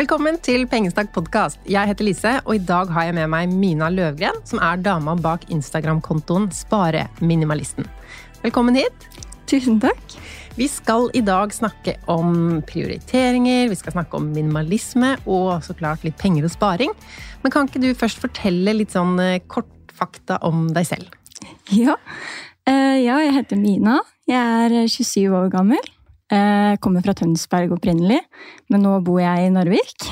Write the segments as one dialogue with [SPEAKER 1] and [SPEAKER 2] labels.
[SPEAKER 1] Velkommen til Pengestakk podkast. Jeg heter Lise, og i dag har jeg med meg Mina Løvgren, som er dama bak Instagram-kontoen Spareminimalisten. Velkommen hit.
[SPEAKER 2] Tusen takk.
[SPEAKER 1] Vi skal i dag snakke om prioriteringer, vi skal snakke om minimalisme og så klart litt penger og sparing. Men kan ikke du først fortelle litt sånn eh, kort fakta om deg selv?
[SPEAKER 2] Ja. Eh, ja, jeg heter Mina. Jeg er 27 år gammel. Jeg kommer fra Tønsberg opprinnelig, men nå bor jeg i Narvik.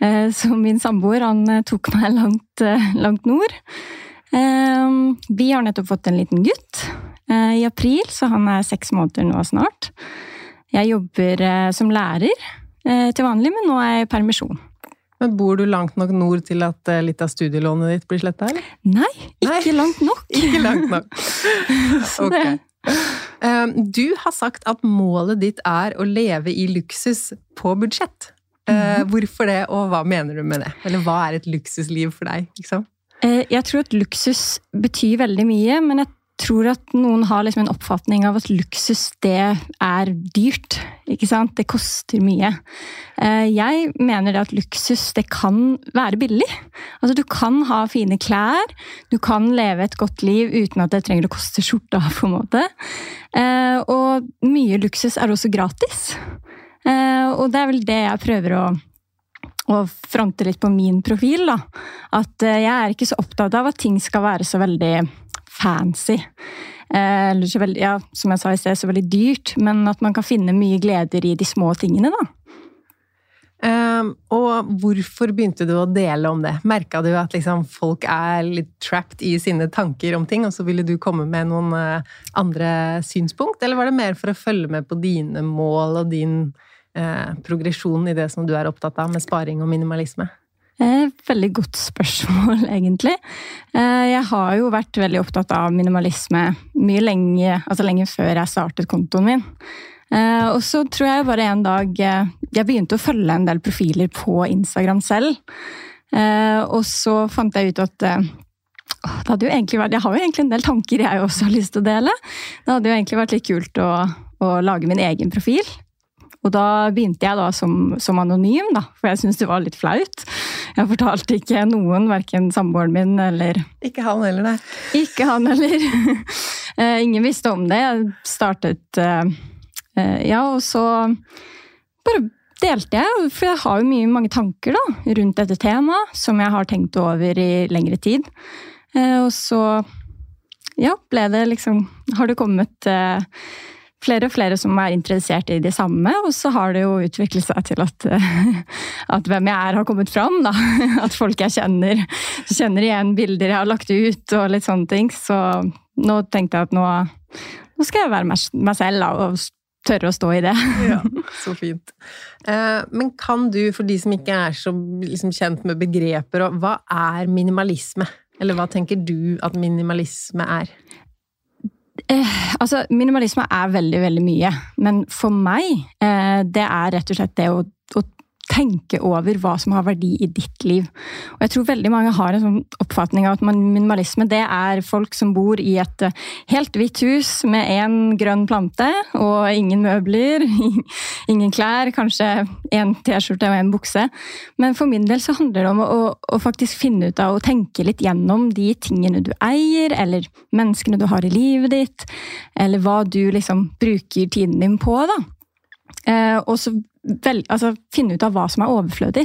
[SPEAKER 2] Eh, Så min samboer han eh, tok meg langt, eh, langt nord. Eh, Vi har nettopp fått en liten gutt eh, i april, så han er seks måneder nå snart. Jeg jobber eh, som lærer eh, til vanlig, men nå er jeg i permisjon.
[SPEAKER 1] Men Bor du langt nok nord til at eh, litt av studielånet ditt blir sletta?
[SPEAKER 2] Nei, ikke
[SPEAKER 1] Nei.
[SPEAKER 2] langt nok.
[SPEAKER 1] Ikke langt nok. Ok. Um, Du har sagt at målet ditt er å leve i luksus på budsjett. Uh, Hvorfor det, og hva mener du med det? Eller hva er et luksusliv for deg? Liksom?
[SPEAKER 2] Jeg tror at luksus betyr veldig mye, men jeg tror at noen har liksom en oppfatning av at luksus, det er dyrt. Ikke sant? Det koster mye. Eh, Jeg mener at luksus, det kan være billig. Altså, du kan ha fine klær, du kan leve et godt liv uten at det trenger å koste skjorta, på en måte. Eh, Og mye luksus er også gratis. Eh, Og det er vel det jeg prøver å og fronte litt på min profil. da. At jeg er ikke så opptatt av at ting skal være så veldig fancy. Eh, Eller så veldig, ja, som jeg sa i sted, så veldig dyrt. Men at man kan finne mye gleder i de små tingene, da.
[SPEAKER 1] Um, og hvorfor begynte du å dele om det? Merka du at liksom, folk er litt trapped i sine tanker om ting, og så ville du komme med noen eh, andre synspunkt? Eller var det mer for å følge med på dine mål og din eh, progresjon i det som du er opptatt av, med sparing og minimalisme?
[SPEAKER 2] Eh, Veldig godt spørsmål, egentlig. Eh, Jeg har jo vært veldig opptatt av minimalisme mye lenge, altså lenge før jeg startet kontoen min. Eh, Og så tror jeg bare en dag Jeg begynte å følge en del profiler på Instagram selv. Og så fant jeg ut at vært, Jeg har jo egentlig en del tanker jeg også har lyst til å dele. Det hadde jo egentlig vært litt kult å, å lage min egen profil. Og da begynte jeg da som, som anonym, da, for jeg syntes det var litt flaut. Jeg fortalte ikke noen, verken samboeren min eller
[SPEAKER 1] Ikke han heller, nei.
[SPEAKER 2] ikke han heller. Eh, Ingen visste om det. Jeg startet eh, eh, Ja, og så bare delte jeg, for jeg har jo mye, mange tanker da, rundt dette temaet, som jeg har tenkt over i lengre tid. Og så ja, ble det liksom Har det kommet eh, flere og flere som er interessert i det samme, og så har det jo utviklet seg til at, at hvem jeg er, har kommet fram. Da. At folk jeg kjenner, kjenner igjen bilder jeg har lagt ut og litt sånne ting. Så nå tenkte jeg at nå, nå skal jeg være meg selv da, og tørre å stå i det.
[SPEAKER 1] Ja, Så fint. Eh, men kan du, for de som ikke er så liksom, kjent med begreper, hva er minimalisme? Eller hva tenker du at minimalisme er?
[SPEAKER 2] Eh, altså, minimalisme er veldig, veldig mye. Men for meg, eh, det er rett og slett det å, tenke over hva som har verdi i ditt liv. Og jeg tror veldig mange har en sånn oppfatning av at minimalisme det er folk som bor i et eh, helt hvitt hus med én grønn plante og ingen møbler, ingen klær, kanskje én T-skjorte og én bukse. Men for min del så handler det om å, å, faktisk finne ut av å tenke litt gjennom de tingene du eier, eller menneskene du har i livet ditt, eller hva du liksom bruker tiden din på. da. Eh, og så vel, altså, finne ut av hva som er overflødig.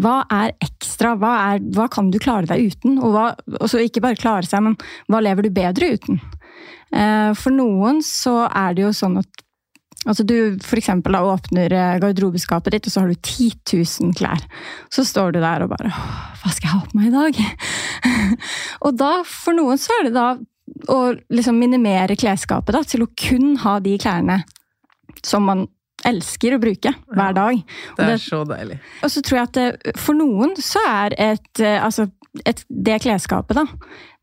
[SPEAKER 2] Hva er ekstra? Hva, er, hva kan du klare deg uten? Og, hva, også ikke bare klare seg, men hva lever du bedre uten? Eh, for noen så er det jo sånn at Altså Du for eksempel, da, åpner eh, garderobeskapet ditt, og så har du 10 000 klær. Så står du der og bare Hva skal jeg ha på meg i dag? og da, for noen så er det da å liksom minimere klesskapet da, til å kun ha de klærne som man elsker å bruke hver dag.
[SPEAKER 1] det er så deilig.
[SPEAKER 2] Og så tror jeg at det, for noen så er et, eh, altså, et, det klesskapet, da,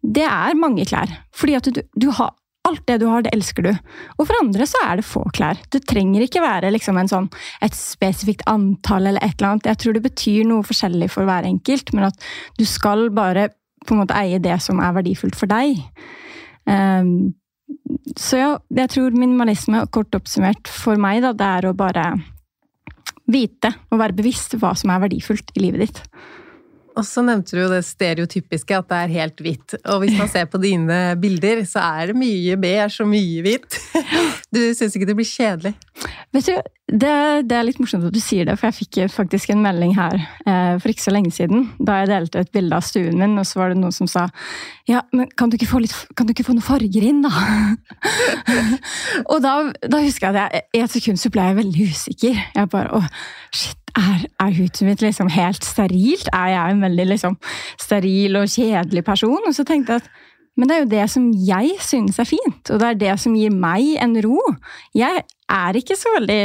[SPEAKER 2] det er mange klær. Fordi at du, du har Alt det du har, det elsker du. Og for andre så er det få klær. Det trenger ikke være liksom sånn, et spesifikt antall eller et eller annet. Jeg tror det betyr noe forskjellig for hver enkelt, men at du skal bare på en måte eie det som er verdifullt for deg. Um, så ja, jeg tror minimalisme, kort oppsummert for meg, da, det er å bare vite og være bevisst hva som er verdifullt i livet ditt.
[SPEAKER 1] Og så nevnte du jo det stereotypiske, at det er helt hvitt. Og hvis man ser på dine bilder, så er det mye beige og mye hvitt. Du syns ikke det blir kjedelig?
[SPEAKER 2] Vet du, det, det, er litt morsomt at du sier det, for jeg fikk faktisk en melding her eh, for ikke så lenge siden. Da jeg delte et bilde av stuen min, og så var det noen som sa ja, men kan du ikke få, litt, kan du ikke få noen farger inn, da? og da, da, husker jeg at jeg, i et sekund så ble jeg veldig usikker. Jeg bare å, shit, er, er, huset mitt liksom helt sterilt? Er jeg en veldig liksom, steril og kjedelig person? Og så tenkte jeg at men det er jo det som jeg synes er fint, og det er det som gir meg en ro. Jeg er ikke så veldig,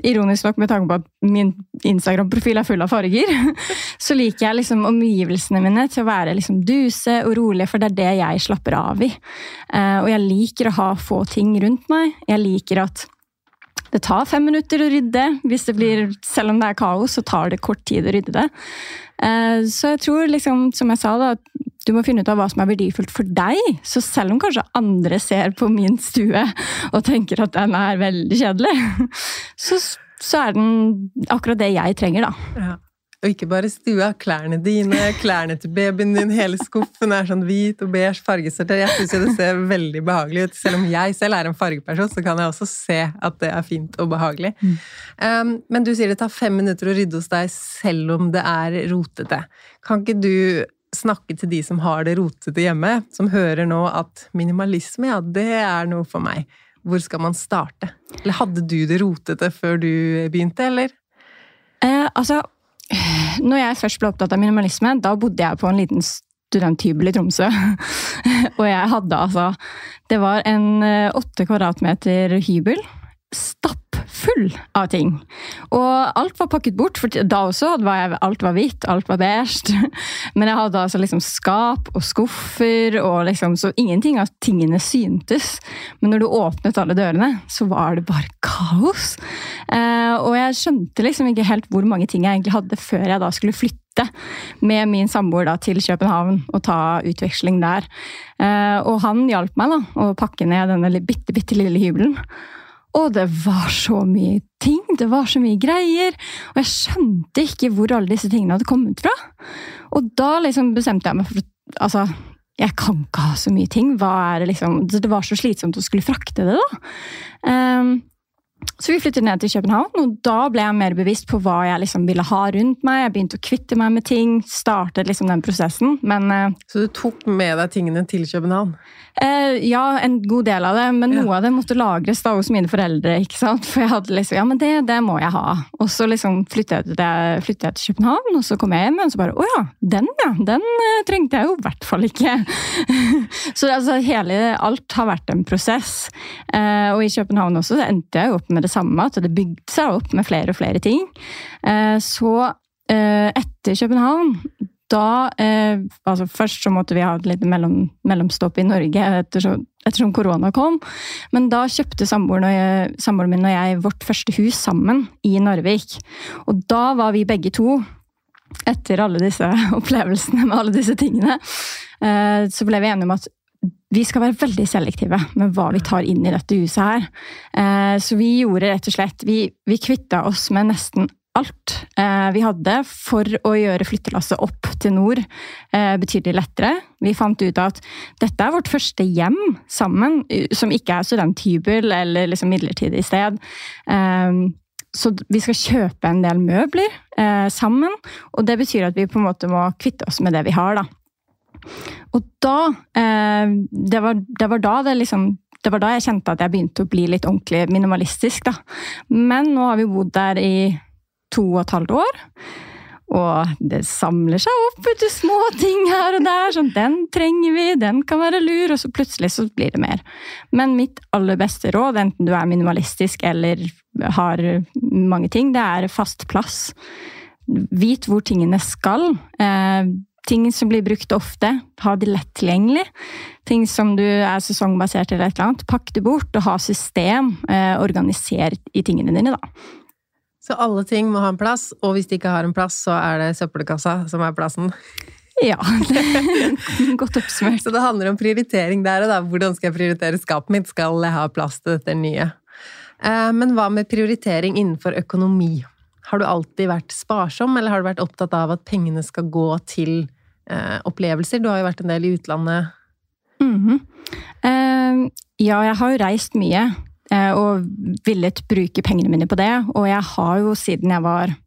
[SPEAKER 2] ironisk nok med tanke på at min Instagram-profil er full av farger, så liker jeg liksom omgivelsene mine til å være liksom duse og rolig, for det er det jeg slapper av i. Eh, og jeg liker å ha få ting rundt meg. Jeg liker at det tar fem minutter å rydde. Hvis det blir, selv om det er kaos, så tar det kort tid å rydde det. Eh, så jeg tror, liksom, som jeg sa, da, at du må finne ut av hva som er verdifullt for deg. Så selv om kanskje andre ser på min stue og tenker at den er veldig kjedelig, så, så er den akkurat det jeg trenger, da. Ja.
[SPEAKER 1] Og ikke bare stua, klærne dine, klærne til babyen din, hele skuffen er sånn hvit og beige fargesortert. Jeg syns det ser veldig behagelig ut. Selv om jeg selv er en fargeperson, så kan jeg også se at det er fint og behagelig. Mm. Um, men du sier det tar fem minutter å rydde hos deg selv om det er rotete. Kan ikke du snakke til de som har det rotete hjemme, som hører nå at minimalisme, ja, det er noe for meg. Hvor skal man starte? Eller hadde du det rotete før du begynte, eller?
[SPEAKER 2] Eh, altså, når jeg først ble opptatt av minimalisme, da bodde jeg på en liten studenthybel i Tromsø. og jeg hadde altså Det var en eh, åtte kvadratmeter hybel. Stappfull av ting. Og alt var pakket bort, for da også var jeg, alt var hvitt, alt var beige. Men jeg hadde altså liksom skap og skuffer, og liksom, så ingenting av tingene syntes. Men når du åpnet alle dørene, så var det bare kaos. Eh, og jeg skjønte liksom ikke helt hvor mange ting jeg egentlig hadde før jeg da skulle flytte med min samboer da, til København og ta utveksling der. Eh, og han hjalp meg da, å pakke ned denne bitte, bitte lille hybelen. Og det var så mye ting, det var så mye greier. Og jeg skjønte ikke hvor alle disse tingene hadde kommet fra. Og da liksom bestemte jeg meg for Altså, jeg kan ikke ha så mye ting. Hva er Det liksom Det var så slitsomt å skulle frakte det, da. Um, så vi flyttet ned til København, og da ble jeg mer bevisst på hva jeg liksom ville ha rundt meg. Jeg begynte å kvitte meg med ting, startet liksom den prosessen. Men eh,
[SPEAKER 1] Så du tok med deg tingene til København?
[SPEAKER 2] eh, ja, en god del av det, men
[SPEAKER 1] Ja.
[SPEAKER 2] noe av det måtte lagres da hos mine foreldre. ikke sant? For jeg hadde liksom, ja, men det, det må jeg ha. Og så liksom flyttet jeg, til- flyttet jeg til København, og så kom jeg hjem, og så bare å ja, den ja, den eh, trengte jeg jo i hvert fall ikke. så altså, hele, alt har vært en prosess. Eh, og i København også så endte jeg jo opp med det samme, at det bygde seg opp med flere og flere ting. Eh, så eh, etter København da eh, altså Først så måtte vi ha et lite mellom, mellomstopp i Norge ettersom, ettersom korona kom. Men da kjøpte samboeren, samboeren min og jeg vårt første hus sammen i Narvik. Og da var vi begge to, etter alle disse opplevelsene med alle disse tingene, eh, så ble vi enige om at vi skal være veldig selektive med hva vi tar inn i dette huset her. Eh, Så vi gjorde rett og slett Vi, vi kvitta oss med nesten alt eh, vi hadde for å gjøre flyttelasset opp til nord eh, betydelig lettere. Vi fant ut at dette er vårt første hjem sammen, som ikke er studenthybel eller liksom midlertidig sted. Så vi skal kjøpe en del møbler sammen, og det betyr at vi på en måte må kvitte oss med det vi har, da. Og da eh, det, var, det var da det liksom det var da jeg kjente at jeg begynte å bli litt ordentlig minimalistisk. da. Men nå har vi bodd der i to og et halvt år. Og det samler seg opp vet små ting her og der. sånn, Den trenger vi, den kan være lur. Og så plutselig så blir det mer. Men mitt aller beste råd, enten du er minimalistisk eller har mange ting, det er fast plass. Vit hvor tingene skal. Ting som blir brukt ofte, ha de lett tilgjengelig. Ting som du er sesongbasert eller et eller annet, pakk det bort og ha system. Eh, organiser i tingene dine, da.
[SPEAKER 1] Så alle ting må ha en plass, og hvis de ikke har en plass, så er det søppelkassa som er plassen.
[SPEAKER 2] Ja, godt oppsummert.
[SPEAKER 1] Så det handler om prioritering der og da. Hvordan skal jeg prioritere skapet mitt? Skal jeg ha plass til dette nye? Eh, Men hva med prioritering innenfor økonomi? Har du alltid vært sparsom, eller har du vært opptatt av at pengene skal gå til eh, opplevelser? Du har jo vært en del i utlandet.
[SPEAKER 2] Mhm. Eh, ja, jeg har jo reist mye eh, og villet bruke pengene mine på det. Og jeg har jo siden jeg var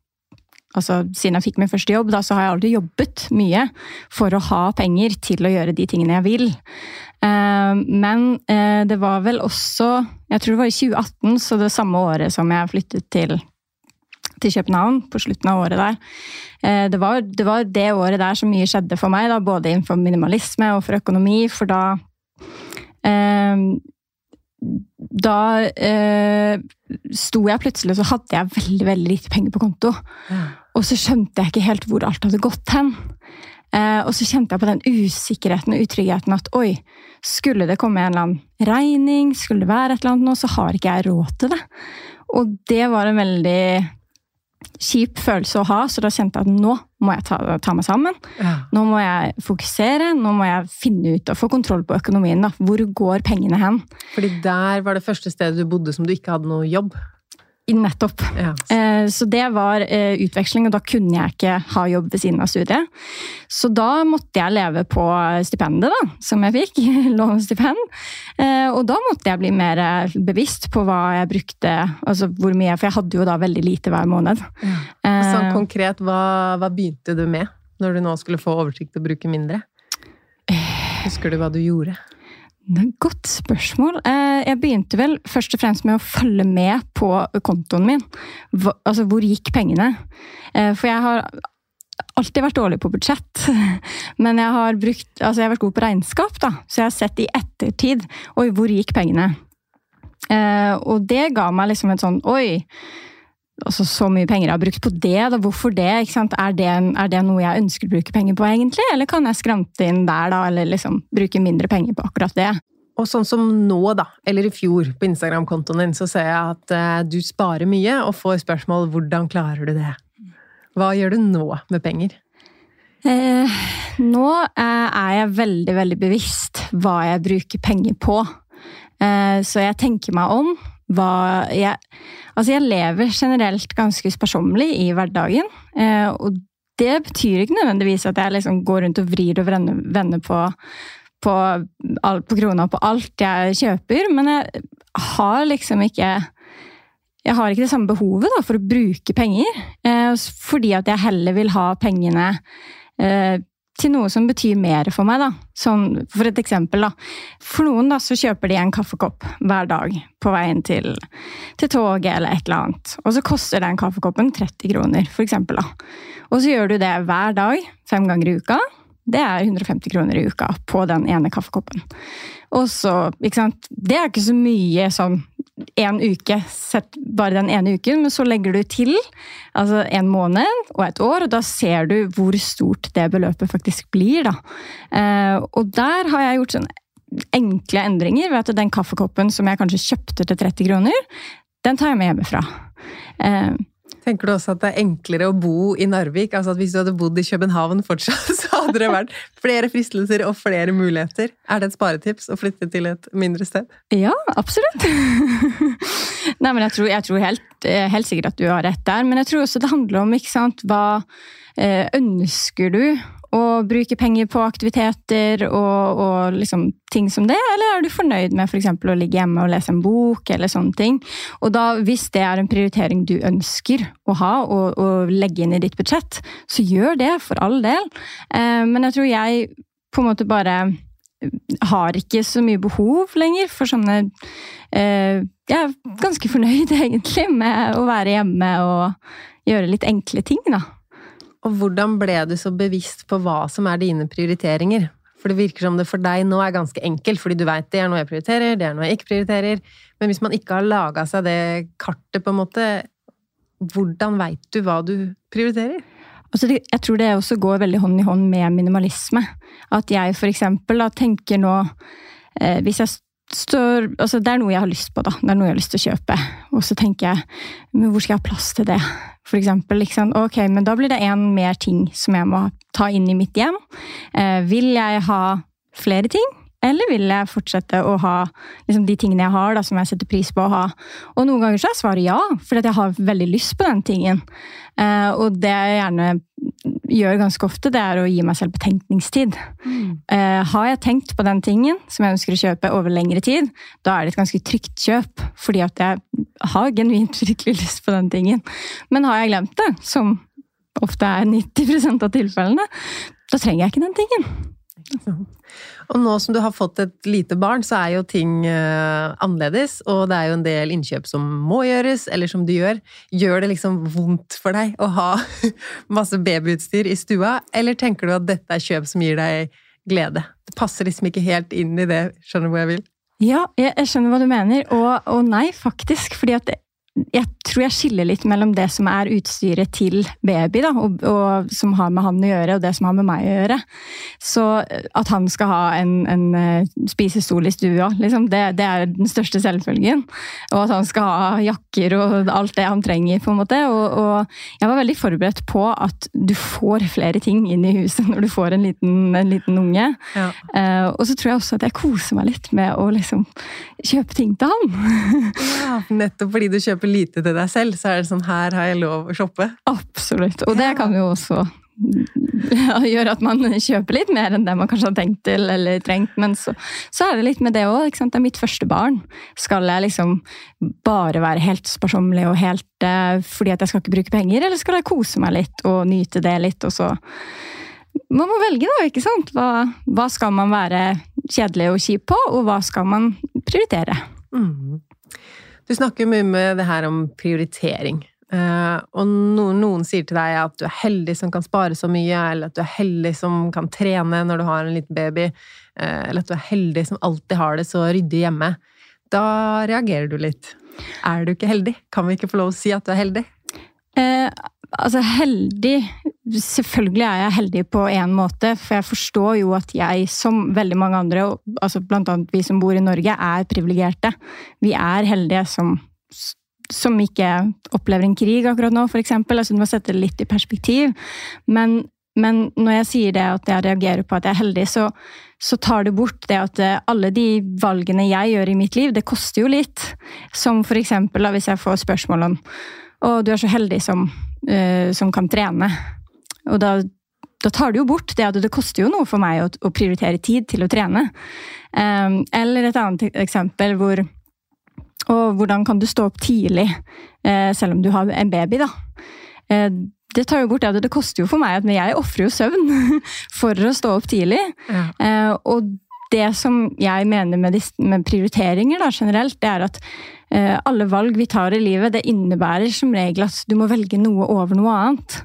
[SPEAKER 2] Altså, siden jeg fikk min første jobb, da, så har jeg aldri jobbet mye for å ha penger til å gjøre de tingene jeg vil. Eh, men det var vel også Jeg tror det var i 2018, så det samme året som jeg flyttet til til København på slutten av året der. Eh, Det var, det var det året der så mye skjedde for meg, da, både innenfor minimalisme og for økonomi, for da eh, Da eh, sto jeg plutselig, så hadde jeg veldig veldig lite penger på konto. Og så skjønte jeg ikke helt hvor alt hadde gått hen. Eh, og så kjente jeg på den usikkerheten og utryggheten at oi, skulle det komme en eller annen regning, skulle det være et eller annet nå, så har ikke jeg råd til det. Og det var en veldig kjip følelse å ha, så da kjente jeg at nå må jeg ta, ta meg sammen. Nå må jeg fokusere, nå må jeg finne ut og få kontroll på økonomien. Da. Hvor går pengene hen?
[SPEAKER 1] Fordi der var det første stedet du bodde som du ikke hadde noe jobb.
[SPEAKER 2] Nettopp.
[SPEAKER 1] Ja.
[SPEAKER 2] Eh, Så det var eh, utveksling, og da kunne jeg ikke ha jobb ved siden av studiet. Så da måtte jeg leve på stipendet da, som jeg fikk, lånestipend. Eh, Og da måtte jeg bli mer bevisst på hva jeg brukte, altså hvor mye, for jeg hadde jo da veldig lite hver måned. Eh,
[SPEAKER 1] Sånn konkret, hva, hva begynte du med når du nå skulle få oversikt og bruke mindre? Husker du hva du gjorde?
[SPEAKER 2] Et Godt spørsmål. Eh, Jeg begynte vel først og fremst med å følge med på kontoen min. Altså, hvor gikk pengene? Eh, For jeg har alltid vært dårlig på budsjett. Men jeg har, brukt, altså jeg har vært god på regnskap, da. Så jeg har sett i ettertid Oi, hvor gikk pengene? Eh, Og det ga meg liksom en sånn Oi! Altså, så mye penger jeg har brukt på det, da. Hvorfor det? Er, det en- er det noe jeg ønsker å bruke penger på, egentlig? Eller kan jeg skrante inn der, da? Eller liksom bruke mindre penger på akkurat det?
[SPEAKER 1] Og sånn som nå, da, eller i fjor, på Instagram-kontoen din, så ser jeg at eh, du sparer mye og får spørsmål hvordan klarer du det? Hva gjør du nå med penger?
[SPEAKER 2] Eh, nå eh, er jeg veldig, veldig bevisst hva jeg bruker penger på. Eh, så jeg tenker meg om hva jeg Altså, jeg lever generelt ganske sparsommelig i hverdagen. Eh, og det betyr ikke nødvendigvis at jeg liksom går rundt og vrir og vender på på, på krona på alt jeg kjøper, men jeg har liksom ikke jeg har ikke det samme behovet da, for å bruke penger. Eh, fordi at jeg heller vil ha pengene eh, til noe som betyr mer for meg. Da. Sånn, for et eksempel. Da. For noen da, så kjøper de en kaffekopp hver dag på veien til, til toget eller et eller annet. Og så koster den kaffekoppen 30 kroner, for eksempel. Da. Og så gjør du det hver dag, fem ganger i uka. Det er 150 kroner i uka på den ene kaffekoppen. Og så, ikke sant Det er ikke så mye sånn en uke, sett bare den ene uken, men så legger du til altså en måned og et år, og da ser du hvor stort det beløpet faktisk blir. Da. Eh, og der har jeg gjort sånne enkle endringer ved at den kaffekoppen som jeg kanskje kjøpte til 30 kroner, den tar jeg med hjemmefra.
[SPEAKER 1] Tenker du også at det er enklere å bo i Narvik? Altså at Hvis du hadde bodd i København fortsatt, så hadde det vært flere fristelser og flere muligheter? Er det et sparetips å flytte til et mindre sted?
[SPEAKER 2] Ja, absolutt. Nei, men jeg tror, jeg tror helt, eh, helt, sikkert at du har rett der. Men jeg tror også det handler om sant, hva eh, ønsker du å bruke penger på aktiviteter og, og liksom ting som det, eller er du fornøyd med f.eks. For å ligge hjemme og lese en bok, eller sånne ting? Og da, hvis det er en prioritering du ønsker å ha og, og legge inn i ditt budsjett, så gjør det, for all del. Eh, men jeg tror jeg på en måte bare har ikke så mye behov lenger for sånne eh, Jeg er ganske fornøyd, egentlig, med å være hjemme og gjøre litt enkle ting, da.
[SPEAKER 1] Og hvordan ble du så bevisst på hva som er dine prioriteringer? For det virker som det for deg nå er ganske enkelt, fordi du veit det er noe jeg prioriterer, det er noe jeg ikke prioriterer. Men hvis man ikke har laga seg det kartet, på en måte, hvordan veit du hva du prioriterer?
[SPEAKER 2] Altså, jeg tror det også går veldig hånd i hånd med minimalisme. At jeg for eksempel tenker nå eh, Hvis jeg står altså Det er noe jeg har lyst på, da. Det er noe jeg har lyst til å kjøpe. Og så tenker jeg men hvor skal jeg ha plass til det? For eksempel, liksom, ok, men da blir det én mer ting som jeg må ta inn i mitt hjem. Eh, vil jeg ha flere ting? Eller vil jeg fortsette å ha liksom, de tingene jeg har, da, som jeg setter pris på å ha? Og noen ganger så er svaret ja, fordi jeg har veldig lyst på den tingen. Eh, og det jeg gjerne gjør ganske ofte, det er å gi meg selv betenkningstid. Mm. Eh, har jeg tenkt på den tingen som jeg ønsker å kjøpe over lengre tid, da er det et ganske trygt kjøp, fordi at jeg har genuint virkelig lyst på den tingen. Men har jeg glemt det, som ofte er 90 av tilfellene, da trenger jeg ikke den tingen.
[SPEAKER 1] Og nå som du har fått et lite barn, så er jo ting uh, annerledes, og det er jo en del innkjøp som må gjøres, eller som du gjør. Gjør det liksom vondt for deg å ha masse babyutstyr i stua, eller tenker du at dette er kjøp som gir deg glede? Det passer liksom ikke helt inn i det, skjønner du hvor jeg vil?
[SPEAKER 2] Ja, jeg skjønner hva du mener, og, og nei, faktisk. fordi at jeg tror jeg skiller litt mellom det som er utstyret til baby, da, og, og, som har med han å gjøre, og det som har med meg å gjøre. Så eh, at han skal ha en, en uh, spisestol i stua, liksom, det, det, er den største selvfølgen. Og at han skal ha jakker og alt det han trenger, på en måte. Og, og, jeg var veldig forberedt på at du får flere ting inn i huset når du får en liten, en liten unge. Ja. Uh, og så tror jeg også at jeg koser meg litt med å liksom kjøpe ting til han.
[SPEAKER 1] ja, nettopp fordi du kjøper kjøper lite til deg selv, så er det sånn her har jeg lov å shoppe.
[SPEAKER 2] Absolutt. Og det kan jo også gjøre at man kjøper litt mer enn det man kanskje har tenkt til eller trengt. Men så, så er det litt med det òg. Det er mitt første barn. Skal jeg liksom bare være helt sparsommelig og helt eh, fordi at jeg skal ikke bruke penger, eller skal jeg kose meg litt og nyte det litt, og så Man må velge, da, ikke sant? Hva, hva skal man være kjedelig og kjip på, og hva skal man prioritere? Mm.
[SPEAKER 1] Du snakker mye med det her om prioritering. Uh, og noen, noen, sier til deg at du er heldig som kan spare så mye, eller at du er heldig som kan trene når du har en liten baby, uh, eller at du er heldig som alltid har det så ryddig hjemme. Da reagerer du litt. Er du ikke heldig? Kan vi ikke få lov å si at du er heldig?
[SPEAKER 2] Uh, altså, heldig Selvfølgelig er jeg heldig på én måte, for jeg forstår jo at jeg, som veldig mange andre, altså annet vi som bor i Norge, er privilegerte. Vi er heldige som, som ikke opplever en krig akkurat nå, f.eks. Altså, du må sette det litt i perspektiv. Men, men, når jeg sier det at jeg reagerer på at jeg er heldig, så, så tar det bort det at eh, alle de valgene jeg gjør i mitt liv, det koster jo litt. Som eksempel hvis jeg får spørsmål om å, du er så heldig som, uh, som kan trene. Og da, da, tar du jo bort det at det koster jo noe for meg å, å prioritere tid til å trene. Um, eller et annet eksempel hvor Og hvordan kan du stå opp tidlig, uh, selv om du har en baby, da. Uh, det tar jo bort det. Det koster jo for meg at jeg ofrer jo søvn for å stå opp tidlig.
[SPEAKER 1] Ja.
[SPEAKER 2] Og det som jeg mener med, med prioriteringer da, generelt, det er at eh, alle valg vi tar i livet, det innebærer som regel at du må velge noe over noe annet.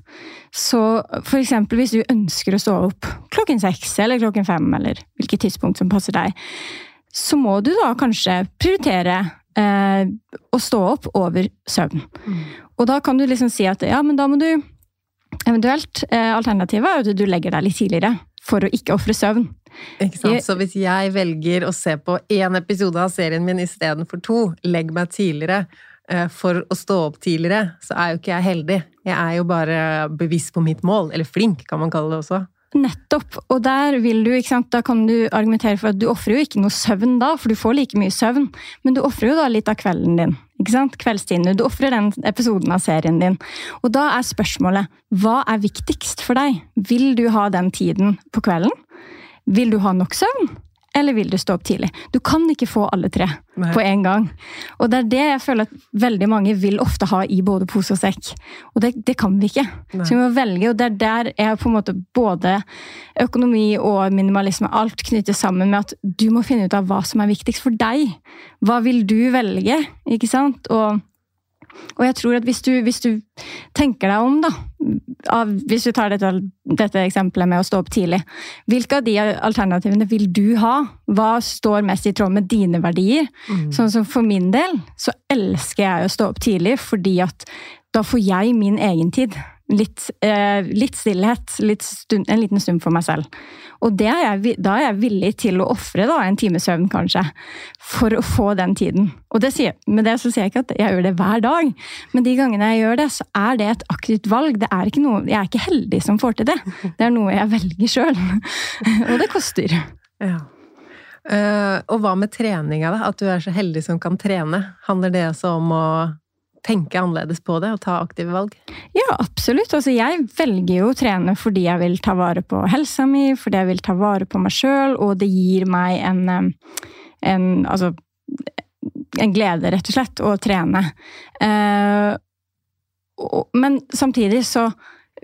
[SPEAKER 2] Så for eksempel hvis du ønsker å stå opp klokken seks eller klokken fem, eller hvilket tidspunkt som passer deg, så må du da kanskje prioritere eh, å stå opp over søvn. Og da kan du liksom si at ja, men da må du eventuelt eh, Alternativet er at du legger deg litt tidligere for å ikke ofre søvn.
[SPEAKER 1] Ikke sant? Så hvis jeg velger å se på én episode av serien min istedenfor to, legg meg tidligere eh, for å stå opp tidligere, så er jo ikke jeg heldig. Jeg er jo bare bevisst på mitt mål. Eller flink, kan man kalle det også.
[SPEAKER 2] Nettopp. Og der vil du, ikke sant, da kan du argumentere for at du ofrer jo ikke noe søvn da, for du får like mye søvn, men du ofrer jo da litt av kvelden din. ikke sant? Kveldstiden. Du ofrer den episoden av serien din. Og da er spørsmålet hva er viktigst for deg? Vil du ha den tiden på kvelden? Vil du ha nok søvn? Eller vil du stå opp tidlig? Du kan ikke få alle tre
[SPEAKER 1] Nei.
[SPEAKER 2] på en gang. Og det er det jeg føler at veldig mange vil ofte ha i både pose og sekk. Og det, det kan vi ikke.
[SPEAKER 1] Nei.
[SPEAKER 2] Så vi må velge, og det er der er på en måte både økonomi og minimalisme alt knyttes sammen med at du må finne ut av hva som er viktigst for deg. Hva vil du velge? Ikke sant? Og, og jeg tror at hvis du, hvis du tenker deg om, da av, Hvis du tar dette, dette eksempelet med å stå opp tidlig. Hvilke av de alternativene vil du ha? Hva står mest i tråd med dine verdier? Sånn som For min del så elsker jeg å stå opp tidlig, fordi at da får jeg min egen tid. Litt, eh, litt stillhet, litt stund, en liten stund for meg selv. Og er jeg, da er jeg villig til å ofre en times søvn, kanskje, for å få den tiden. Og det sier, med det så sier jeg ikke at jeg gjør det hver dag, men de gangene jeg gjør det, så er det et aktivt valg. Det er ikke noe, jeg er ikke heldig som får til det. Det er noe jeg velger sjøl. Og det koster.
[SPEAKER 1] Ja. Uh, og hva med treninga, da? At du er så heldig som kan trene. Handler det også om å tenke annerledes på det og ta aktive valg?
[SPEAKER 2] Ja, absolutt. Altså, jeg velger jo å trene fordi jeg vil ta vare på helsa mi, fordi jeg vil ta vare på meg sjøl, og det gir meg en, en Altså en glede, rett og slett, å trene. Eh, og, men samtidig så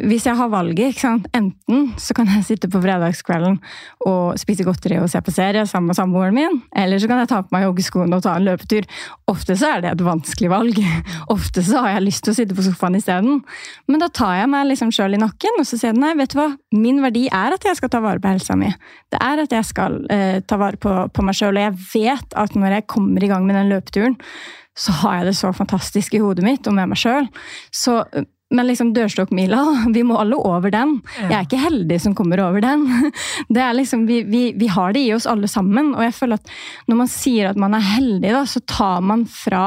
[SPEAKER 2] hvis jeg har valget, enten så kan jeg sitte på fredagskvelden og spise godteri og se på serie sammen med samboeren min, eller så kan jeg ta på meg joggeskoene og ta en løpetur. Ofte så er det et vanskelig valg. Ofte så har jeg lyst til å sitte på sofaen isteden. Men da tar jeg meg liksom sjøl i nakken og så sier nei, vet du hva, min verdi er at jeg skal ta vare på helsa mi. Det er at jeg skal eh, ta vare på, på meg sjøl, og jeg vet at når jeg kommer i gang med den løpeturen, så har jeg det så fantastisk i hodet mitt og med meg sjøl. Så men liksom dørstokkmila, vi må alle over den. Jeg er ikke heldig som kommer over den. Det er liksom, vi, vi, vi har det i oss alle sammen. Og jeg føler at når man sier at man er heldig, da, så tar man fra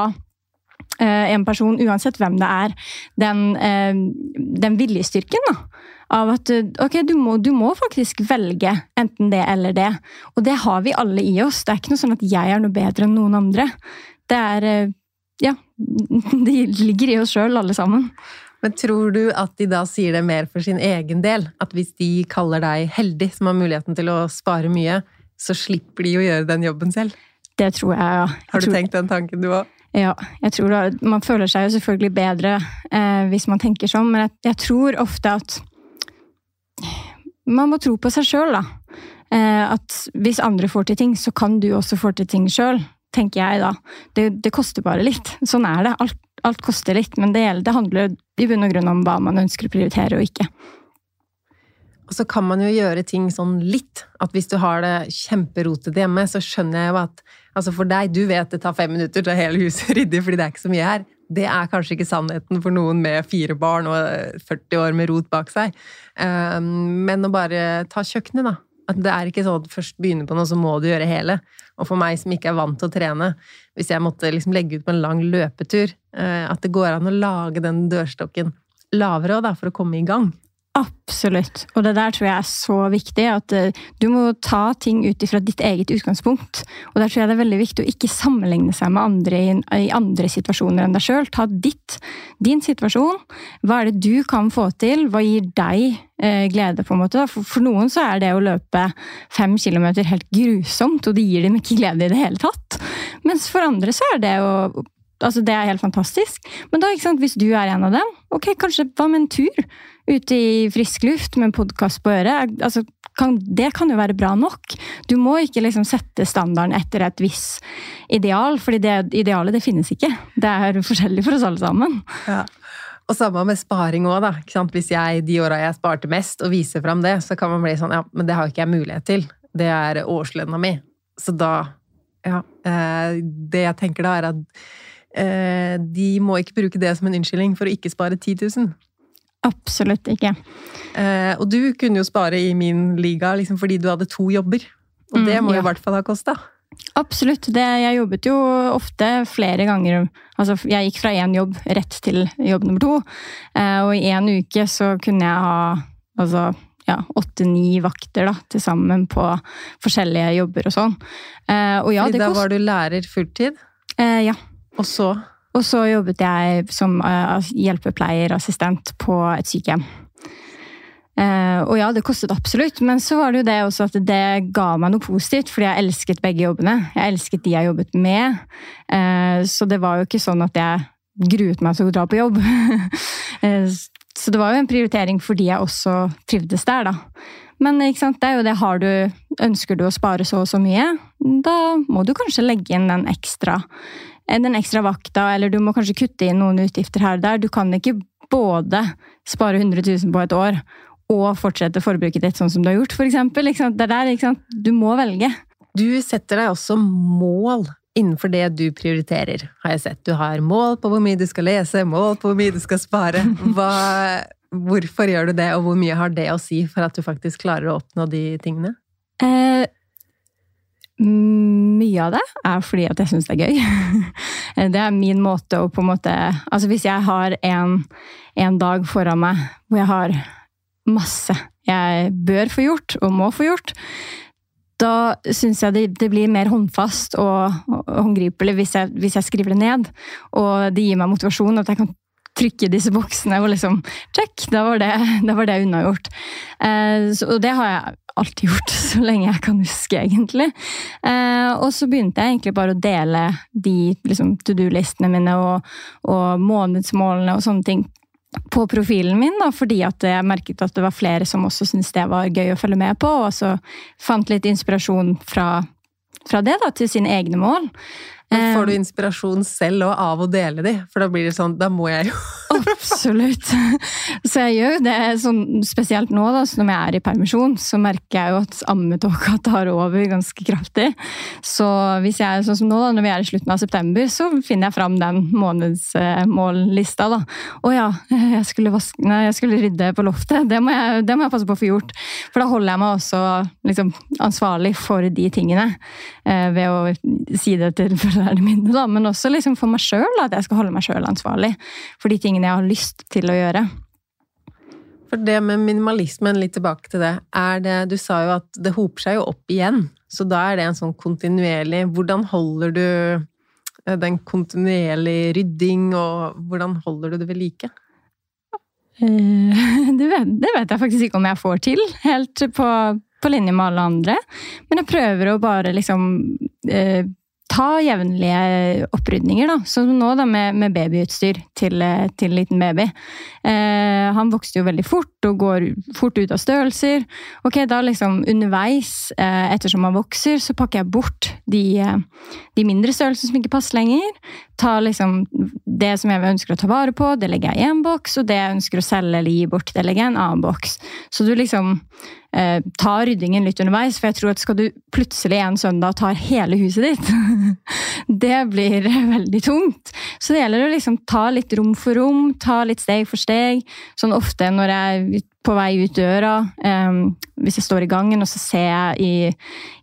[SPEAKER 2] eh, en person, uansett hvem det er, den, eh, den viljestyrken. da. Av at eh, ok, du må, du må faktisk velge enten det eller det. Og det har vi alle i oss. Det er ikke noe sånn at jeg er noe bedre enn noen andre. Det er eh, Ja. Det ligger i oss sjøl, alle sammen.
[SPEAKER 1] Men tror du at de da sier det mer for sin egen del? At hvis de kaller deg heldig, som har muligheten til å spare mye, så slipper de å gjøre den jobben selv?
[SPEAKER 2] Det tror jeg, ja. Jeg
[SPEAKER 1] Har du
[SPEAKER 2] tror,
[SPEAKER 1] tenkt den tanken, du òg?
[SPEAKER 2] Ja, jeg tror da, Man føler seg jo selvfølgelig bedre eh, hvis man tenker sånn, men jeg, jeg tror ofte at man må tro på seg sjøl, da. Eh, at hvis andre får til ting, så kan du også få til ting sjøl, tenker jeg da. Det, det koster bare litt. Sånn er det. Alt, alt koster litt, men det, det handler i bunn og grunn om hva man ønsker å prioritere og ikke.
[SPEAKER 1] Og så kan man jo gjøre ting sånn litt. At hvis du har det kjemperotete hjemme, så skjønner jeg jo at altså for deg, du vet det tar fem minutter til hele huset ryddig fordi det er ikke så mye her. Det er kanskje ikke sannheten for noen med fire barn og 40 år med rot bak seg. Um, Men å bare ta kjøkkenet, da. At det er ikke sånn at først begynner på noe, så må du gjøre hele. Og for meg som ikke er vant til å trene, hvis jeg måtte liksom legge ut på en lang løpetur, eh, at det går an å lage den dørstokken lavere da, for å komme i gang.
[SPEAKER 2] Absolutt. Og det der tror jeg er så viktig. At uh, du må ta ting ut ifra ditt eget utgangspunkt. Og der tror jeg det er veldig viktig å ikke sammenligne seg med andre i, andre situasjoner enn deg sjøl. Ta ditt, din situasjon. Hva er det du kan få til? Hva gir deg uh, glede, på en måte? For, for, noen så er det å løpe fem kilometer helt grusomt, og det gir dem ikke glede i det hele tatt. Mens for andre så er det å Altså, det er helt fantastisk. Men da, hvis du er en av dem, ok, kanskje hva med en tur? ute i frisk luft med en podkast på øret. Altså, kan, det kan jo være bra nok. Du må ikke liksom sette standarden etter et visst ideal, fordi det idealet det finnes ikke. Det er forskjellig for oss alle sammen.
[SPEAKER 1] Ja. Og samme med sparing òg, da. Hvis jeg de åra jeg sparte mest, og viser fram det, så kan man bli sånn ja, men det har ikke jeg mulighet til. Det er årslønna mi. Så da Ja. Eh, det jeg tenker da, er at de må ikke bruke det som en unnskyldning for å ikke spare 10 000.
[SPEAKER 2] Absolutt ikke.
[SPEAKER 1] Eh, og du kunne jo spare i min liga liksom fordi du hadde to jobber. Og det mm, må ja. jo i hvert fall ha kosta.
[SPEAKER 2] Absolutt. Det, jeg jobbet jo ofte flere ganger. Altså, jeg gikk fra én jobb rett til jobb nummer to. Eh, og i én uke så kunne jeg ha altså, ja, åtte-ni vakter da, til sammen på forskjellige jobber og sånn.
[SPEAKER 1] Eh, og ja, Fordi da var du lærer fulltid?
[SPEAKER 2] Eh, ja.
[SPEAKER 1] Og så?
[SPEAKER 2] Og så jobbet jeg som uh, hjelpepleierassistent på et sykehjem. Uh, og ja, det kostet absolutt, men så var det jo det også at det ga meg noe positivt, fordi jeg elsket begge jobbene. Jeg elsket de jeg jobbet med. Uh, så det var jo ikke sånn at jeg gruet meg til å dra på jobb. så det var jo en prioritering fordi jeg også trivdes der, da. Men det er jo det, har du, ønsker du å spare så og så mye, da må du kanskje legge inn den ekstra den ekstra vakta, eller du må kanskje kutte inn noen utgifter her og der. Du kan ikke både spare 100 000 på et år og fortsette forbruket ditt sånn som du har gjort, f.eks. Det er der, ikke sant? Du må velge.
[SPEAKER 1] Du setter deg også mål innenfor det du prioriterer, har jeg sett. Du har mål på hvor mye du skal lese, mål på hvor mye du skal spare. Hva, hvorfor gjør du det, og hvor mye har det å si for at du faktisk klarer å oppnå de tingene?
[SPEAKER 2] Eh, mye av det er fordi at jeg syns det er gøy. det er min måte å på en måte Altså hvis jeg har en, en dag foran meg hvor jeg har masse jeg bør få gjort og må få gjort, da syns jeg det, det, blir mer håndfast og, og håndgripelig hvis jeg, hvis jeg, skriver det ned. Og det gir meg motivasjon, at jeg kan trykke disse boksene og liksom Check! Da var det, da var det unnagjort. Eh, så, og det har jeg alltid gjort, så lenge jeg kan huske, egentlig. Eh, og så begynte jeg egentlig bare å dele de liksom, to do-listene mine og, og, månedsmålene og sånne ting på profilen min, da, fordi at jeg merket at det var flere som også syntes det var gøy å følge med på, og så fant litt inspirasjon fra, fra det da, til sine egne mål.
[SPEAKER 1] Men får du inspirasjon selv og av å dele de? For da blir det sånn, da må jeg jo
[SPEAKER 2] Absolutt. Så jeg gjør jo det sånn, spesielt nå, da, så når jeg er i permisjon, så merker jeg jo at ammetåka tar over ganske kraftig. Så hvis jeg sånn som nå, da, når vi er i slutten av september, så finner jeg fram den månedsmållista, da. Å ja, jeg skulle, vaske, nei, jeg skulle rydde på loftet. Det må, jeg, det må jeg passe på å få gjort. For da holder jeg meg også liksom, ansvarlig for de tingene. Eh, ved å si det til foreldrene mine, da. Men også liksom for meg sjøl, at jeg skal holde meg sjøl ansvarlig for de tingene jeg har lyst til å gjøre.
[SPEAKER 1] For det med minimalismen, litt tilbake til det, er det Du sa jo at det hoper seg jo opp igjen, så da er det en sånn kontinuerlig Hvordan holder du eh, den kontinuerlige rydding, og hvordan holder du det ved like?
[SPEAKER 2] Eh, det vet, det vet jeg faktisk ikke om jeg får til, helt på, på linje med alle andre. Men jeg prøver å bare liksom eh, ta jevnlige opprydninger, da. Som nå da med, med babyutstyr til, til, liten baby. Eh, han vokste jo veldig fort og går fort ut av størrelser. Ok, da liksom underveis, eh, ettersom han vokser, så pakker jeg bort de, de mindre størrelsene som ikke passer lenger. Ta liksom det som jeg ønsker å ta vare på, det legger jeg i en boks, og det jeg ønsker å selge eller gi bort, det legger jeg i en annen boks. Så du liksom eh, tar ryddingen litt underveis. For jeg tror at skal du plutselig en søndag ta hele huset ditt, det blir veldig tungt. Så det gjelder å liksom ta litt rom for rom, ta litt steg for steg. Sånn ofte når jeg på vei ut døra, um, hvis jeg står i gangen og så ser jeg i,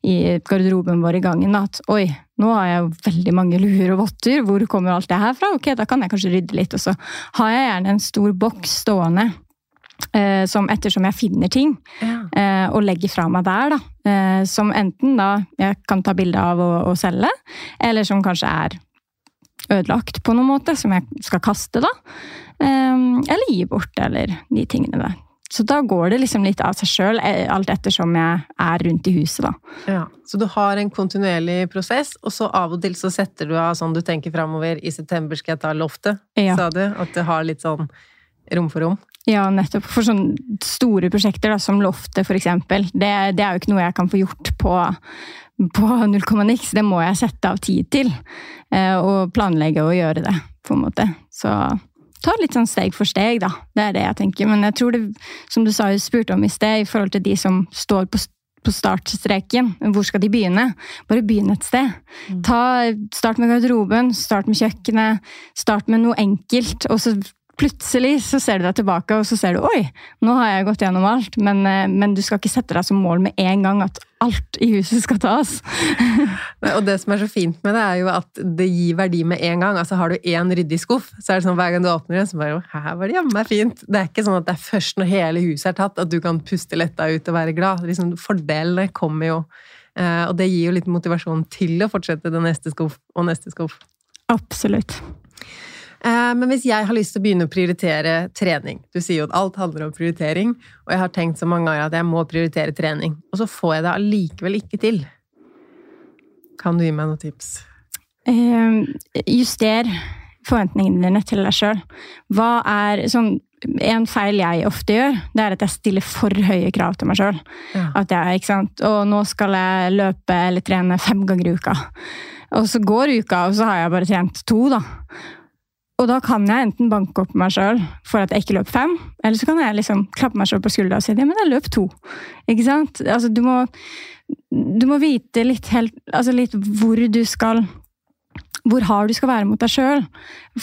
[SPEAKER 2] i garderoben vår i gangen at oi, nå har jeg veldig mange luer og votter, hvor kommer alt det her fra? Ok, da kan jeg kanskje rydde litt. Og så har jeg gjerne en stor boks stående eh, som ettersom jeg finner ting,
[SPEAKER 1] Ja.
[SPEAKER 2] eh, og legger fra meg der, da. Eh, som enten da jeg kan ta bilde av og, og selge, eller som kanskje er ødelagt på noen måte, som jeg skal kaste, da. Eh, eller gi bort, eller de tingene der. Så da går det liksom litt av seg sjøl, alt ettersom jeg er rundt i huset, da.
[SPEAKER 1] Ja, Så du har en kontinuerlig prosess, og så av og til så setter du av sånn du tenker framover I september skal jeg ta loftet,
[SPEAKER 2] Ja.
[SPEAKER 1] sa du? At det har litt sånn rom for rom?
[SPEAKER 2] Ja, nettopp. For sånne store prosjekter da, som Loftet, eksempel, det, det er jo ikke noe jeg kan få gjort på, på null komma niks. Det må jeg sette av tid til. eh, Og planlegge og gjøre det, på en måte. Så ta litt sånn steg for steg, da. Det er det jeg tenker. Men jeg tror det, som du sa, spurte om i sted, i forhold til de som står på på startstreken. Hvor skal de begynne? Bare begynn et sted. Ta, start med garderoben, start med kjøkkenet, start med noe enkelt. Og så plutselig så ser du deg tilbake og så ser du oi, nå har jeg gått gjennom alt. Men, eh, men du skal ikke sette deg som mål med en gang at alt i huset skal tas.
[SPEAKER 1] Og det som er så fint med det, er jo at det gir verdi med en gang. Altså Har du én ryddig skuff, så er det sånn hver gang du åpner den, så bare Her var det jammen meg fint. Det er ikke sånn at det er først når hele huset er tatt, at du kan puste letta ut og være glad. Liksom, fordelene kommer jo. eh, Og det gir jo litt motivasjon til å fortsette det neste skuff og neste skuff.
[SPEAKER 2] Absolutt.
[SPEAKER 1] Eh, Men hvis jeg har lyst til å begynne å prioritere trening Du sier jo at alt handler om prioritering, og jeg har tenkt så mange ganger at jeg må prioritere trening, og så får jeg det allikevel ikke til. Kan du gi meg noen tips?
[SPEAKER 2] Uh, juster forventningene dine til deg sjøl. Hva er sånn En feil jeg ofte gjør, det er at jeg stiller for høye krav til meg sjøl.
[SPEAKER 1] Ja.
[SPEAKER 2] At jeg, ikke sant, og nå skal jeg løpe eller trene fem ganger i uka. Og så går uka, og så har jeg bare trent to, da. Og da kan jeg enten banke opp meg sjøl for at jeg ikke løp fem, eller så kan jeg liksom klappe meg sjøl på skuldra og si ja, men jeg løp to. Ikke sant? Altså, du må, du må vite litt, helt, altså litt hvor du skal hvor hard du skal være mot deg sjøl.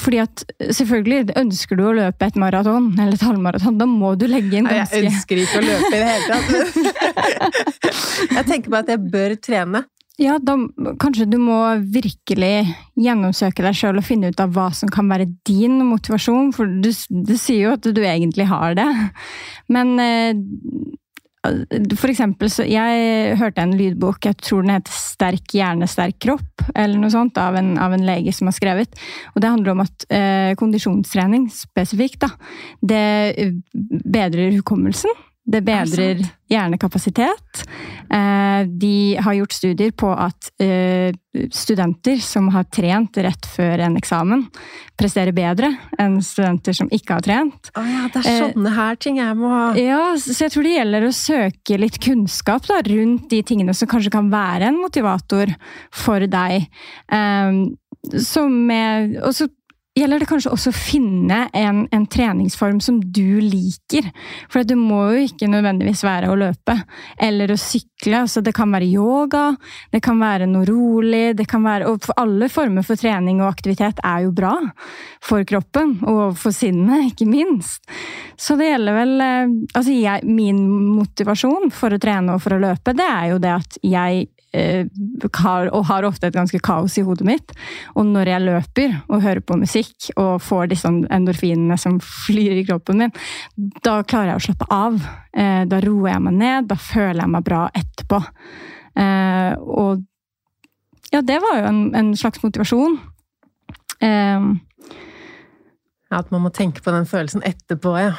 [SPEAKER 2] Fordi at selvfølgelig, ønsker du å løpe et maraton eller et halvmaraton, da må du legge inn ganske
[SPEAKER 1] Jeg ønsker ikke å løpe i det hele tatt. Jeg tenker meg at jeg bør trene.
[SPEAKER 2] Ja, da kanskje du må virkelig gjennomsøke deg sjøl og finne ut av hva som kan være din motivasjon, for du, du sier jo at du egentlig har det. Men eh, for eksempel, så jeg hørte en lydbok, jeg tror den heter 'Sterk hjerne, sterk kropp', eller noe sånt, av en, av en lege som har skrevet. Og det handler om at eh, kondisjonstrening spesifikt, da, det bedrer hukommelsen. Det bedrer hjernekapasitet. Eh, de har gjort studier på at eh, studenter som har trent rett før en eksamen, presterer bedre enn studenter som ikke har trent.
[SPEAKER 1] Å ja, det er sånne her ting jeg må ha.
[SPEAKER 2] Ja, så jeg tror det gjelder å søke litt kunnskap da, rundt de tingene som kanskje kan være en motivator for deg. Som med, og så gjelder det kanskje også å finne en, en treningsform som du liker. For det må jo ikke nødvendigvis være å løpe eller å sykle. Altså, det kan være yoga, det kan være noe rolig det kan være, Og alle former for trening og aktivitet er jo bra for kroppen og for sinnet, ikke minst. Så det gjelder vel eh, Altså, jeg, min motivasjon for å trene og for å løpe, det er jo det at jeg har, og har ofte et ganske kaos i hodet mitt. Og når jeg løper og hører på musikk og får disse endorfinene som flyr i kroppen min, da klarer jeg å slappe av. Eh, da roer jeg meg ned, da føler jeg meg bra etterpå. Eh, og ja, det var jo en, en slags motivasjon. Eh,
[SPEAKER 1] Ja, At man må tenke på den følelsen etterpå, ja.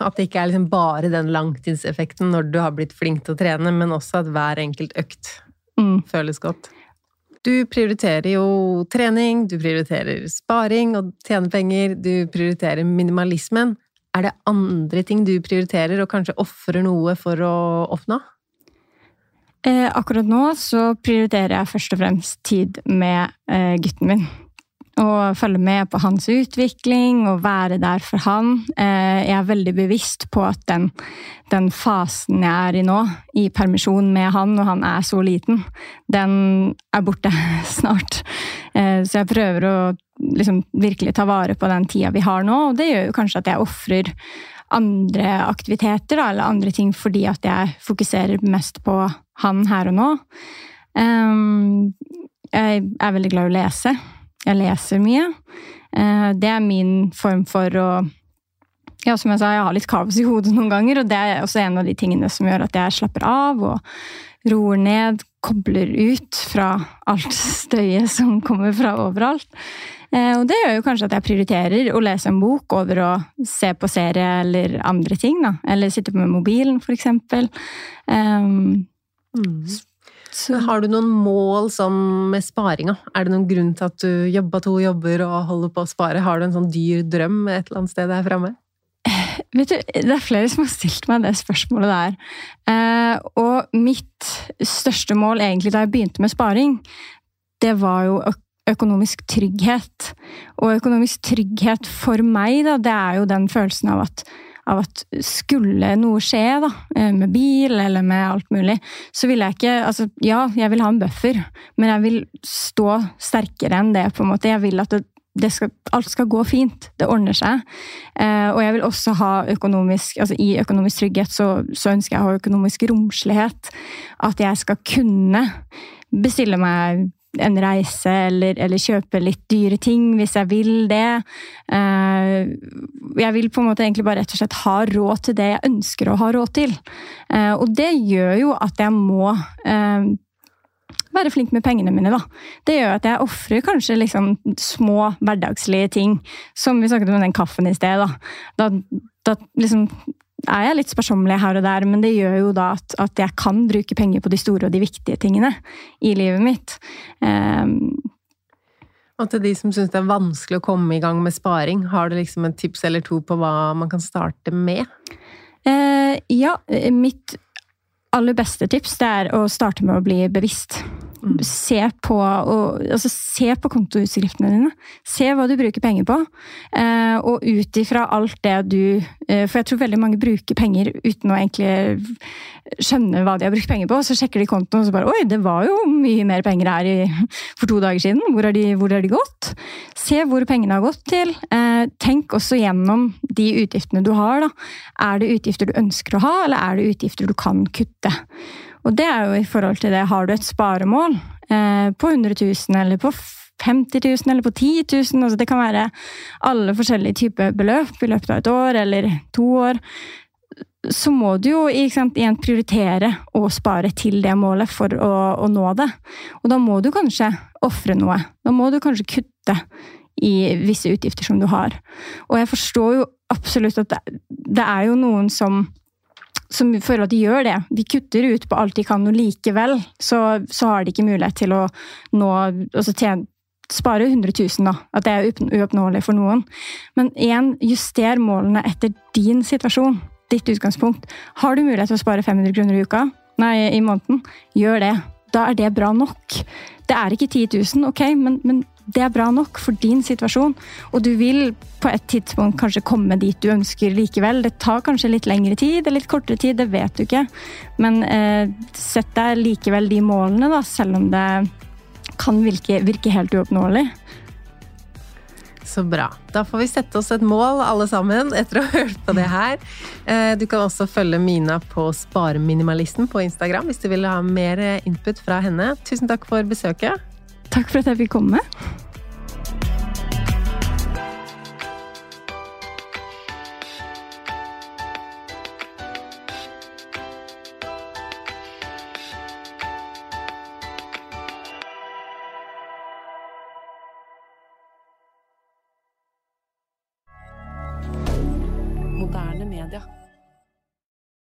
[SPEAKER 1] At det ikke er liksom bare den langtidseffekten når du har blitt flink til å trene, men også at hver enkelt økt
[SPEAKER 2] mm.
[SPEAKER 1] føles godt. Du prioriterer jo trening, du prioriterer sparing og tjene penger, du prioriterer minimalismen. Er det andre ting du prioriterer, og kanskje ofrer noe for å oppnå?
[SPEAKER 2] Eh, akkurat nå så prioriterer jeg først og fremst tid med eh, gutten min. Og følge med på hans utvikling og være der for han. Eh, jeg er veldig bevisst på at den, den fasen jeg er i nå, i permisjon med han når han er så liten, den er borte snart. Eh, så jeg prøver å liksom, virkelig ta vare på den tida vi har nå, og det gjør jo kanskje at jeg ofrer andre aktiviteter da, eller andre ting fordi at jeg fokuserer mest på han her og nå. Um, jeg er veldig glad i å lese. Jeg leser mye. Uh, det er min form for å ja, som jeg sa, jeg har litt kaos i hodet noen ganger, og det er også en av de tingene som gjør at jeg slapper av og roer ned, kobler ut fra alt støyet som kommer fra overalt. Eh, og det gjør jo kanskje at jeg prioriterer å lese en bok over å se på serie eller andre ting. da. Eller sitte med mobilen, for eksempel. Um,
[SPEAKER 1] så. Har du noen mål som med sparinga? Er det noen grunn til at du jobber to jobber og holder på å spare? Har du en sånn dyr drøm et eller annet sted her framme?
[SPEAKER 2] Vet du, Det er flere som har stilt meg det spørsmålet der. Eh, og mitt største mål egentlig da jeg begynte med sparing, det var jo økonomisk trygghet. Og økonomisk trygghet for meg, da, det er jo den følelsen av at, av at skulle noe skje, da, eh, med bil eller med alt mulig, så vil jeg ikke Altså, ja, jeg vil ha en buffer, men jeg vil stå sterkere enn det, på en måte. Jeg vil at det, det skal, alt skal gå fint. Det ordner seg. Eh, og jeg vil også ha økonomisk altså I økonomisk trygghet så, så, ønsker jeg å ha økonomisk romslighet. At jeg skal kunne bestille meg en reise eller, eller, kjøpe litt dyre ting hvis jeg vil det. Eh, jeg vil på en måte egentlig bare rett og slett ha råd til det jeg ønsker å ha råd til. Eh, og det gjør jo at jeg må eh, være flink med pengene mine, da. Det gjør at jeg ofrer kanskje liksom små hverdagslige ting, som vi snakket om den kaffen i sted. Da, da, da liksom er jeg litt sparsommelig her og der, men det gjør jo da at, at, jeg kan bruke penger på de store og de viktige tingene i livet mitt. Um,
[SPEAKER 1] og til de som syns det er vanskelig å komme i gang med sparing, har du liksom en tips eller to på hva man kan starte med?
[SPEAKER 2] Uh, ja, mitt aller beste tips det er å starte med å bli bevisst. Mm. Se på, og, altså, se på kontoutskriftene dine. Se hva du bruker penger på. Eh, og ut ifra alt det du eh, For jeg tror veldig mange bruker penger uten å egentlig skjønne hva de har brukt penger på. Så sjekker de kontoen og så bare Oi, det var jo mye mer penger her i, for to dager siden. Hvor har de, de gått? Se hvor pengene har gått til. Eh, tenk også gjennom de utgiftene du har. Da. Er det utgifter du ønsker å ha, eller er det utgifter du kan kutte? Og det er jo i forhold til det, har du et sparemål eh, på 100 000 eller på 50 000 eller på 10 000, altså det kan være alle forskjellige typer beløp i løpet av et år eller to år, så må du jo sant, igjen prioritere å spare til det målet for å, å nå det. Og da må du kanskje ofre noe. Da må du kanskje kutte i visse utgifter som du har. Og jeg forstår jo absolutt at det, det er jo noen som som for at de gjør det. De kutter ut på alt de kan, og likevel så, så har de ikke mulighet til å nå altså tjene, spare 100 000, da. At det er uoppnåelig for noen. Men igjen, juster målene etter din situasjon. Ditt utgangspunkt. Har du mulighet til å spare 500 kroner i uka? Nei, i måneden? Gjør det. Da er det bra nok. Det er ikke 10 000, ok, men, men det er bra nok for din situasjon. Og du vil på et tidspunkt kanskje komme dit du ønsker likevel. Det tar kanskje litt lengre tid eller litt kortere tid, det vet du ikke. Men eh, sett deg likevel de målene, da, selv om det kan virke, virke helt uoppnåelig.
[SPEAKER 1] Så bra. Da får vi sette oss et mål, alle sammen, etter å ha hørt på det her. Eh, du kan også følge Mina på Spareminimalisten på Instagram hvis du vil ha mer input fra henne. Tusen takk for besøket.
[SPEAKER 2] Takk for at jeg fikk komme.